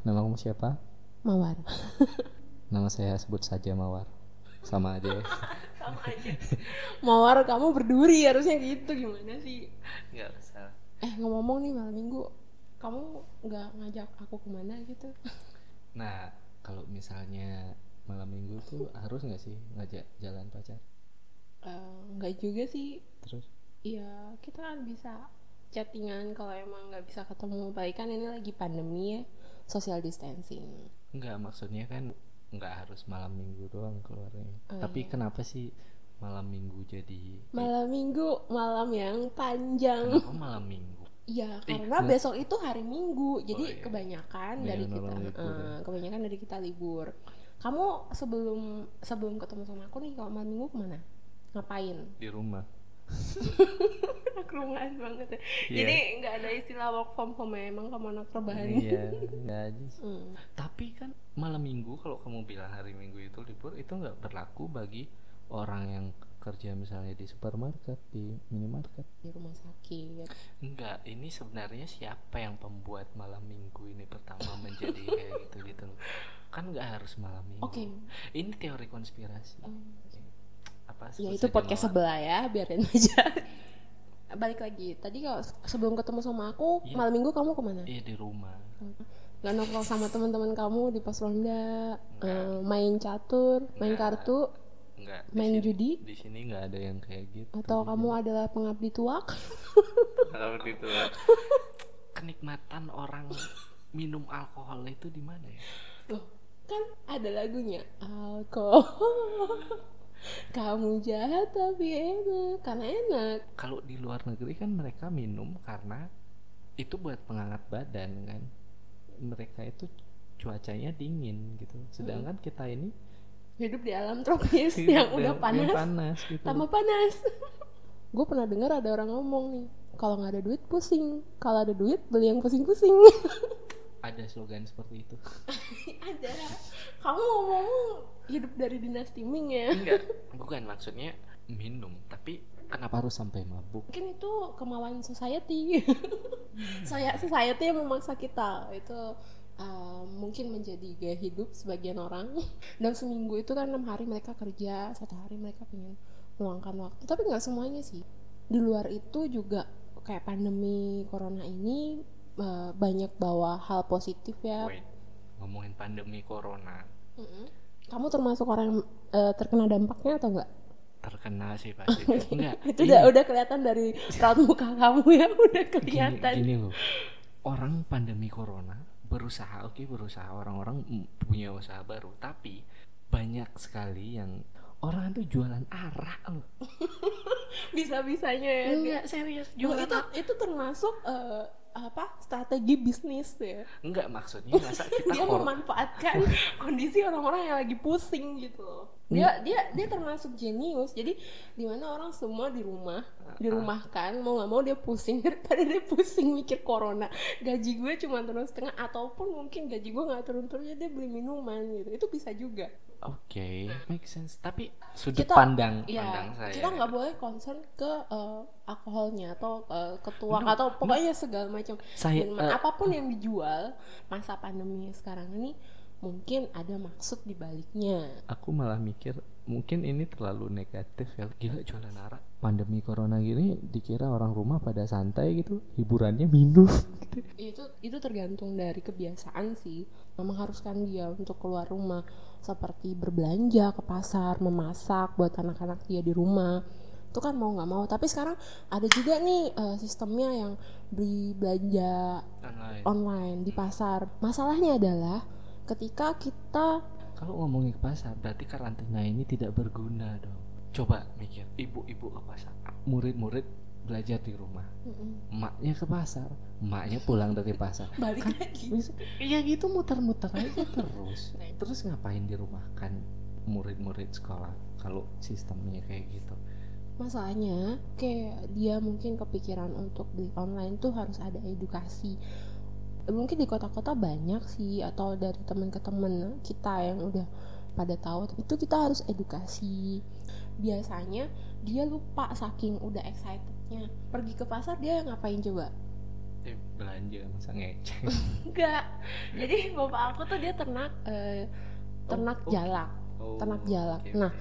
Nama kamu siapa? Mawar. Nama saya sebut saja Mawar. Sama aja. ya. Sama aja. Mawar kamu berduri harusnya gitu gimana sih? Nggak usah. Eh ngomong-ngomong nih malam minggu, kamu nggak ngajak aku ke mana gitu? Nah, kalau misalnya malam minggu tuh harus nggak sih ngajak jalan pacar? Eh, nggak juga sih. Terus? Iya kita kan bisa chattingan kalau emang nggak bisa ketemu. Baik kan ini lagi pandemi ya, social distancing. Nggak, maksudnya kan nggak harus malam minggu doang keluarnya. Oh, Tapi iya. kenapa sih malam minggu jadi Malam minggu malam yang panjang. Kenapa malam minggu? Iya, Ih, karena nggak- besok itu hari Minggu. Jadi Oh, iya. kebanyakan Banyak dari kita eh, ya. kebanyakan dari kita libur. Kamu sebelum sebelum ketemu sama aku nih kalau malam Minggu ke mana? Ngapain? Di rumah. Anak rumahan banget ya. Iya. Jadi nggak ada istilah work from home ya, emang kamu anak rebahan. Iya, nggak aja sih. Hmm. Tapi kan malam minggu kalau kamu bilang hari minggu itu libur itu nggak berlaku bagi orang yang kerja misalnya di supermarket, di minimarket. Di rumah sakit. Enggak, ini sebenarnya siapa yang pembuat malam minggu ini pertama menjadi kayak gitu gitu loh. Kan nggak harus malam minggu. Oke. Ini teori konspirasi. Oh. Apa? Ya itu podcast sebelah ya, biarin aja. Balik lagi. Tadi kalau sebelum ketemu sama aku, Iya. malam Minggu kamu ke mana? Iya di rumah. Gak nongkrong sama teman-teman kamu di pos ronda, eh, main catur, main Enggak. kartu, Enggak. di main sini- judi, Di sini nggak ada yang kayak gitu. atau kamu adalah pengabdi tuak? Kalau gitu. Kenikmatan orang minum alkohol itu di mana ya? Loh, kan ada lagunya alkohol. Kamu jahat tapi enak, karena enak. Kalau di luar negeri kan mereka minum karena itu buat penghangat badan kan. Mereka itu cuacanya dingin gitu. Sedangkan kita ini Hidup di alam tropis hidup yang udah yang- yang panas, panas gitu. tambah panas. Gue pernah dengar ada orang ngomong nih, kalau nggak ada duit pusing, kalau ada duit beli yang pusing-pusing. Ada slogan seperti itu. ada. Kamu ngomong hidup dari dinasti Ming ya? Enggak, bukan maksudnya minum, tapi kenapa harus sampai mabuk? mungkin itu kemauan society saya society yang memaksa kita itu uh, mungkin menjadi gaya hidup sebagian orang dan seminggu itu kan enam hari mereka kerja satu hari mereka pengen meluangkan waktu tapi nggak semuanya sih di luar itu juga kayak pandemi corona ini uh, banyak bawa hal positif ya. Wait, ngomongin pandemi corona. Mm-mm. kamu termasuk orang yang uh, terkena dampaknya atau enggak terkena sih pasti. Enggak, itu udah udah kelihatan dari raut muka kamu ya udah gini, kelihatan. gini loh. Orang pandemi corona berusaha oke berusaha. Orang-orang mm, punya usaha baru tapi banyak sekali yang orang tuh jualan arak loh. Bisa-bisanya ya. Dia. enggak serius. Jualan itu itu termasuk eh, apa strategi bisnis ya. Enggak maksudnya masa kita dia memanfaatkan kondisi orang-orang yang lagi pusing gitu loh. Dia dia dia termasuk jenius. Jadi di mana orang semua di rumah dirumahkan mau nggak mau dia pusing. Daripada dia pusing mikir corona gaji gue cuma turun setengah ataupun mungkin gaji gue nggak turun turun dia beli minuman gitu. Itu bisa juga oke make sense. Tapi sudut Kita- pandang ya pandang saya. kita nggak boleh concern ke eh, alkoholnya atau eh, ke tuak No, atau pokoknya segala macam. Saya minuman eh, apa pun yang dijual masa pandemi sekarang ini mungkin ada maksud di baliknya. Aku malah mikir mungkin ini terlalu negatif ya. Gila jualan arak pandemi corona gini dikira orang rumah pada santai gitu hiburannya minum gitu. itu itu tergantung dari kebiasaan sih mengharuskan dia untuk keluar rumah. Seperti berbelanja ke pasar memasak buat anak-anak dia di rumah. Itu kan mau nggak mau. Tapi sekarang ada juga nih eh, sistemnya yang beli belanja Online. online di pasar. Masalahnya adalah ketika kita Kalau ngomongin ke pasar, berarti karantina ini tidak berguna dong. Coba mikir, ibu-ibu ke pasar, murid-murid belajar di rumah, Mm-mm. emaknya ke pasar, emaknya pulang dari pasar. balik lagi Bisa- Iya gitu muter-muter aja terus. Terus ngapain di rumah kan murid-murid sekolah kalau sistemnya kayak gitu? masalahnya kayak dia mungkin kepikiran untuk beli online tuh harus ada edukasi mungkin di kota-kota banyak sih atau dari teman ke teman kita yang udah pada tahu tapi itu kita harus edukasi. Biasanya dia lupa saking udah excitednya. Pergi ke pasar dia ngapain coba? Eh, belanja masa ngeceng enggak. Jadi bapak aku tuh dia ternak eh, ternak oh. jalak. Oh, ternak jalak. oke, nah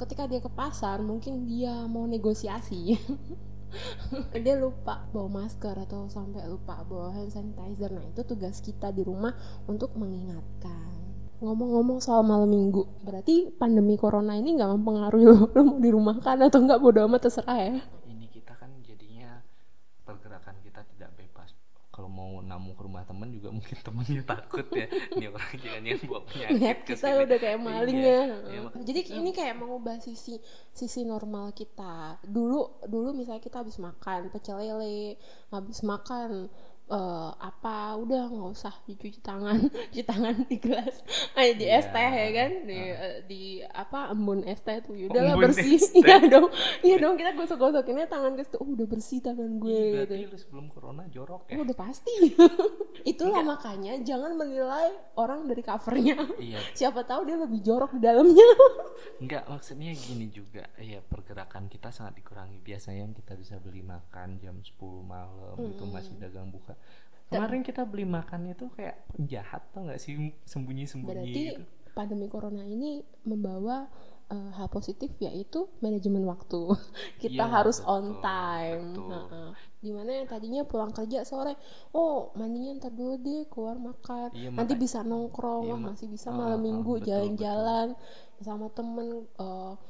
ketika dia ke pasar mungkin dia mau negosiasi dia lupa bawa masker atau sampai lupa bawa hand sanitizer. Nah itu tugas kita di rumah untuk mengingatkan. Ngomong-ngomong soal malam minggu berarti pandemi corona ini nggak mempengaruhi lo lo mau dirumahkan atau nggak? Bodo amat terserah ya ini kita kan jadinya pergerakan kita tidak bebas kalau mau namu ke rumah temen juga mungkin temennya takut ya ini orang jangan yang bawa penyakit kita sini. udah kayak maling Iya, ya. iya, mak- Jadi ini kayak mengubah sisi sisi normal kita. Dulu dulu misalnya kita habis makan pecel lele, habis makan eh, apa udah nggak usah dicuci tangan, cuci tangan di gelas, eh di es Iya. teh ya kan, di eh, di apa embun es teh tuh, ya udahlah Embun bersih, iya dong, iya dong kita gosok-gosokinnya tangan ke situ, oh udah bersih tangan gue Ih, gitu. lu sebelum corona jorok ya Oh, udah pasti. Itulah makanya jangan menilai orang dari covernya. iya Siapa tahu dia lebih jorok di dalamnya. Enggak, maksudnya gini juga. Ya, pergerakan kita sangat dikurangi. Biasanya yang kita bisa beli makan jam 10 malam itu masih dagang buka. Kemarin kita beli makan itu kayak penjahat tau nggak sih sembunyi-sembunyi Berarti gitu. pandemi corona ini membawa eh, hal positif yaitu manajemen waktu. Kita Iya, harus betul, on time. betul. Heeh. Di mana yang tadinya pulang kerja sore, oh mandinya ntar dulu deh keluar makan. Iya, Nanti bisa nongkrong, ma- masih bisa Ah, malam minggu jalan-jalan sama temen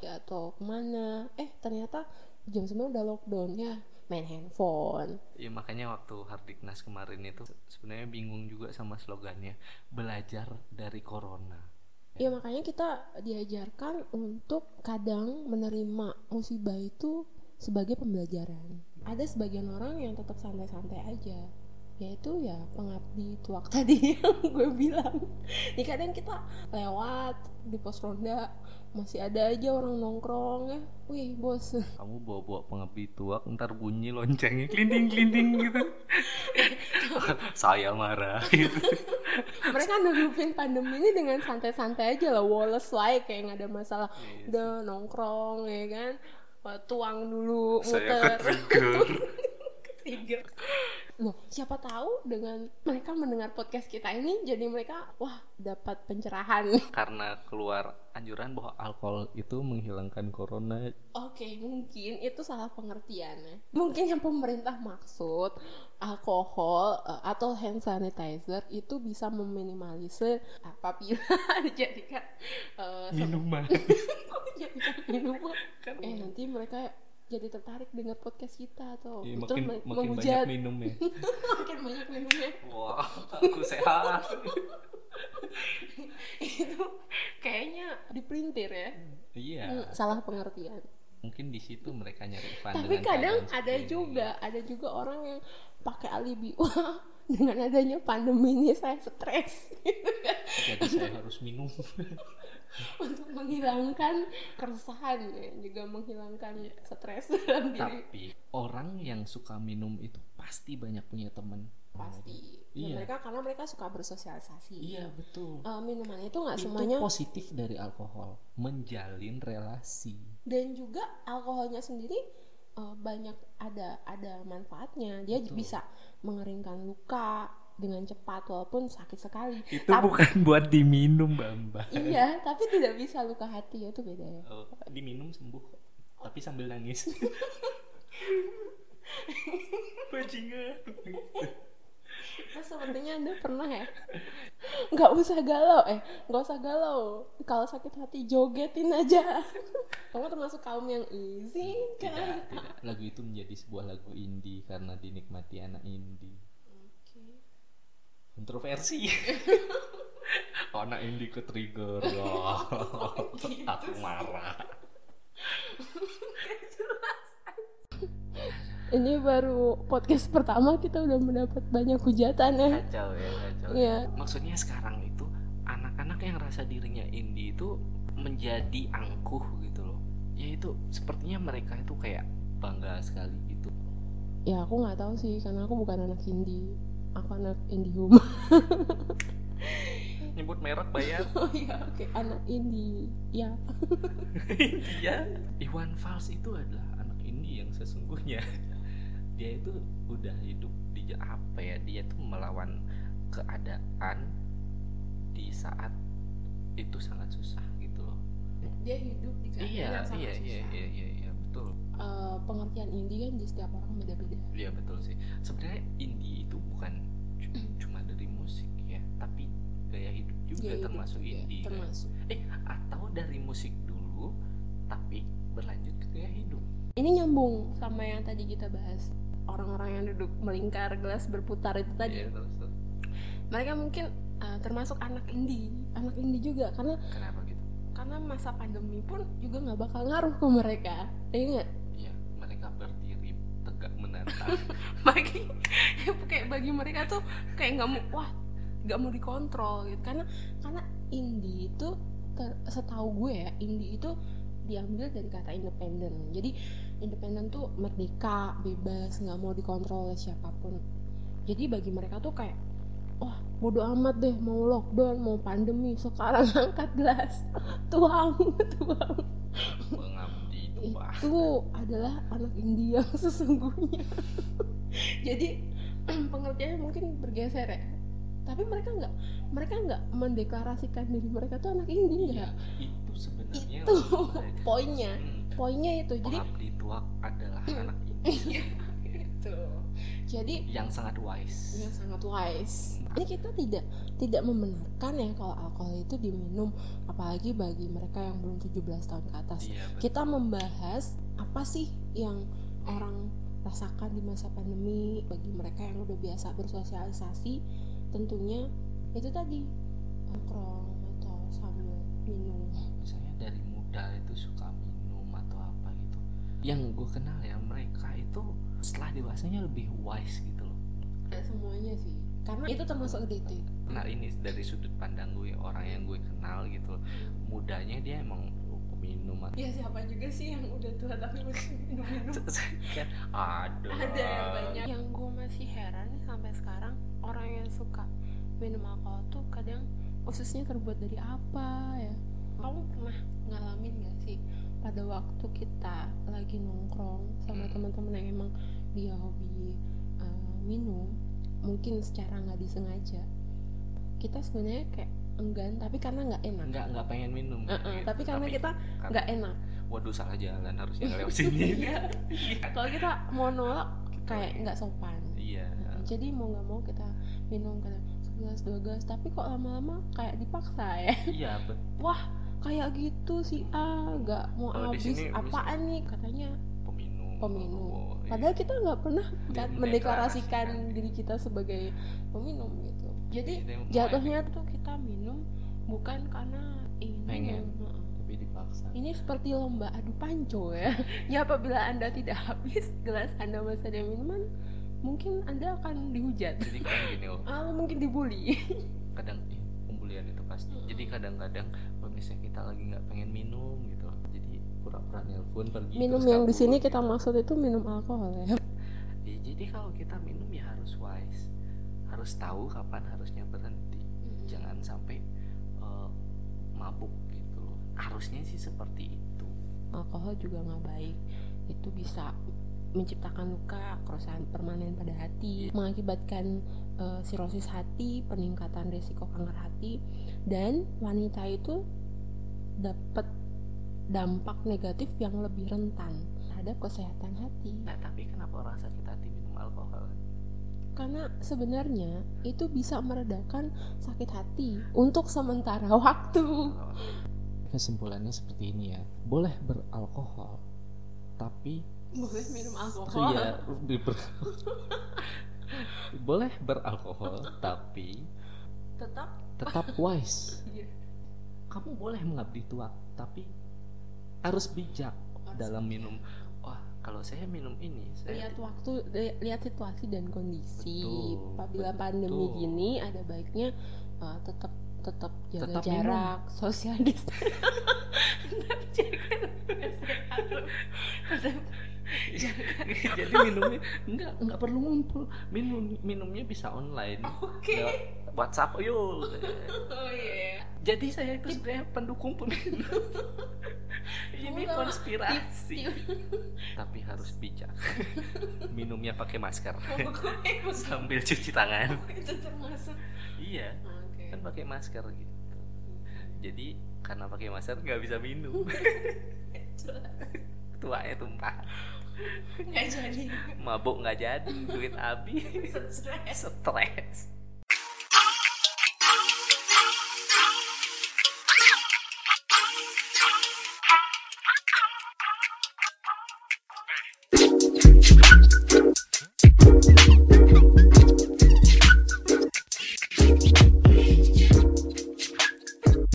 ya, atau ke mana. Eh ternyata jam 9 udah lockdown ya main handphone. Ya makanya waktu Hardiknas kemarin itu sebenarnya bingung juga sama slogannya belajar dari corona. Ya makanya kita diajarkan untuk kadang menerima musibah itu sebagai pembelajaran. Ada sebagian orang yang tetap santai-santai aja. Yaitu ya pengabdi tuak tadi yang gue bilang. Jadi kadang kita lewat di pos ronda masih ada aja orang nongkrong ya. Wih bos, Kamu bawa-bawa pengabdi tuak ntar bunyi loncengnya kelinting-kelinting gitu. Saya marah gitu. mereka nanggupin pandemi ini dengan santai-santai aja lah, Wallace like kayak nggak ada masalah. Iya Udah nongkrong ya kan, tuang dulu, Saya muter. ke-trigger. trigger. Loh, siapa tahu dengan mereka mendengar podcast kita ini jadi mereka wah dapat pencerahan. karena keluar anjuran bahwa alkohol itu menghilangkan corona Oke, mungkin itu salah pengertiannya. Mungkin yang pemerintah maksud alkohol eh, atau hand sanitizer itu bisa meminimalisir apabila dijadikan se- minuman dijadikan minuman. kan Eh nanti mereka jadi tertarik dengar podcast kita atau terus makin makin menghujat. banyak minum ya makin banyak minumnya. wah aku sehat. Itu kayaknya dipelintir ya. Iya. Hmm, salah pengertian. Mungkin di situ mereka nyari fun tapi kadang ada ini. juga ada juga orang yang pakai alibi. Wah dengan adanya pandemi ini saya stres. Jadi saya harus minum untuk menghilangkan keresahan ya, juga menghilangkan stres dalam diri. Tapi orang yang suka minum itu pasti banyak punya temen. Pasti. Iya. mereka karena mereka suka bersosialisasi. Iya betul. Eh, minuman itu nggak itu semuanya positif dari alkohol menjalin relasi. Dan juga alkoholnya sendiri eh, banyak ada ada manfaatnya. Dia Betul. bisa mengeringkan luka dengan cepat walaupun sakit sekali. Itu Tapi- bukan buat diminum bamba iya tapi tidak bisa luka hati ya itu beda ya. Oh, diminum sembuh tapi sambil nangis. Bajingan. Nah, sepertinya anda pernah ya? Nggak usah galau eh nggak usah galau. Kalau sakit hati jogetin aja. Kamu termasuk kaum yang tidak izinkan tidak. Lagu itu menjadi sebuah lagu indie karena dinikmati anak indie kontroversi. Oh, anak indie ke trigger. Wah, aku marah. Ini baru podcast pertama kita udah mendapat banyak hujatan ya. Kacau ya kacau Iya. maksudnya sekarang itu anak-anak yang rasa dirinya indie itu menjadi angkuh gitu loh. Ya itu sepertinya mereka itu kayak bangga sekali gitu. Ya aku nggak tahu sih karena aku bukan anak indie aku anak indihome nyebut merek bayar oh iya oke anak indie ya ya Iwan Fals itu adalah anak indie yang sesungguhnya. Dia itu udah hidup di apa ya dia tuh melawan keadaan di saat itu sangat susah gitu loh. Dia hidup di keadaan iya yang sangat iya susah. iya iya iya iya betul. Eh, pengertian indie kan di setiap orang beda-beda. Iya betul sih. Sebenarnya indie itu bukan cu- cuma dari musik ya tapi gaya hidup juga Gaya hidup termasuk juga, indie kan? termasuk. Eh atau dari musik dulu tapi berlanjut ke gaya hidup. Ini nyambung sama yang tadi kita bahas. Orang-orang yang duduk melingkar gelas berputar itu tadi. Iya, terus. mereka mungkin uh, termasuk anak indie. Anak indie juga karena kenapa karena masa pandemi pun juga nggak bakal ngaruh ke mereka. Ya nggak? Iya mereka berdiri tegak menantang. Bagi kayak bagi mereka tuh kayak nggak mau wah nggak mau dikontrol gitu. Karena karena indie itu ter- setahu gue ya indie itu diambil dari kata independen. Jadi independen tuh merdeka bebas nggak mau dikontrol oleh siapa pun. Jadi bagi mereka tuh kayak wah bodo amat deh mau lockdown mau pandemi sekarang angkat gelas. Tuang tuang mengabdi itu adalah anak India sesungguhnya. Jadi pengertiannya mungkin bergeser ya. Tapi mereka nggak mereka nggak mendeklarasikan diri mereka tuh anak India Iya, itu sebenarnya itu poinnya. Poinnya itu. Jadi pengabdi tuak adalah anak ini Iya, gitu jadi yang sangat wise. Yang sangat wise. Ini kita tidak tidak membenarkan ya kalau alkohol itu diminum apalagi bagi mereka yang belum 17 tahun ke atas. Iya betul. kita membahas apa sih yang orang rasakan di masa pandemi bagi mereka yang udah biasa bersosialisasi tentunya itu tadi nongkrong atau sambil minum. Misalnya dari muda itu suka minum atau apa gitu. Yang gue kenal ya mereka itu setelah dewasanya lebih wise gitu loh. Kayak semuanya sih. Karena itu termasuk addicted nah ini dari sudut pandang gue orang yang gue kenal gitu loh. mudanya dia emang atau ya siapa juga sih yang udah tua tapi masih minum-minum? Kan ada ada yang banyak. Yang gue masih heran nih sampai sekarang orang yang suka minum alkohol tuh kadang ususnya terbuat dari apa ya? Kamu pernah ngalamin gak sih pada waktu kita lagi nongkrong sama Hmm. teman-teman yang emang dia hobi uh, minum mungkin secara nggak disengaja kita sebenarnya kayak enggan tapi karena nggak enak. Nggak nggak pengen minum Uh-uh, gitu. tapi karena kita karena- nggak enak. Waduh salah jalan harusnya lewat sini. Iya. kalau kita mau nolak kayak nggak sopan. Iya. Jadi mau nggak mau kita minum kadang segelas dua gelas tapi kok lama-lama kayak dipaksa ya. Iya betul. Wah kayak gitu sih ah nggak mau di habis apaan nih katanya peminum peminum Oh, iya. padahal kita nggak pernah kan mendeklarasikan. diri kita sebagai peminum gitu jadi jatuhnya tuh kita minum bukan karena ingin Pengen. minum tapi dipaksa Ini seperti lomba adu panco ya. ya apabila Anda tidak habis gelas Anda masih ada minuman, mungkin Anda akan dihujat. jadi kan gini loh Atau mungkin dibully. kadang pasti. Jadi kadang-kadang kalau misalnya kita lagi nggak pengen minum gitu jadi pura-pura nelpon pergi minum yang di sini gitu. kita maksud itu minum alkohol ya. Ya, jadi kalau kita minum ya harus wise. Harus tahu kapan harusnya berhenti. Jangan sampai eh, mabuk gitu harusnya sih seperti itu. Alkohol juga nggak baik. Itu bisa menciptakan luka, kerusakan permanen pada hati, mengakibatkan eh, sirosis hati, peningkatan risiko kanker hati, dan wanita itu dapat dampak negatif yang lebih rentan terhadap kesehatan hati. nah tapi kenapa orang sakit hati minum alkohol Karena sebenarnya itu bisa meredakan sakit hati untuk sementara waktu. kesimpulannya seperti ini ya boleh beralkohol tapi Boleh minum Iya, di- ber- boleh beralkohol tapi Tetap? tetap wise. Iya. kamu boleh mengabdi tua tapi harus bijak Harus dalam minum. Wah kalau saya minum ini saya lihat waktu li- lihat situasi dan kondisi. Betul, apabila betul. pandemi gini ada baiknya uh, tetap tetap jaga Tetap jarak social distancing jadi minumnya enggak enggak perlu ngumpul. Minum minumnya bisa online. Oke. Lewat WhatsApp yuk. Oh iya. Jadi saya itu sebenarnya pendukung pemilu ini konspirasi. tapi harus bijak. Minumnya pakai masker. Sambil cuci tangan. Itu termasuk. Iya. Kan pakai masker gitu. Jadi karena pakai masker nggak bisa minum. Tuanya tumpah nggak jadi. Mabuk nggak jadi duit habis. Stres. Stres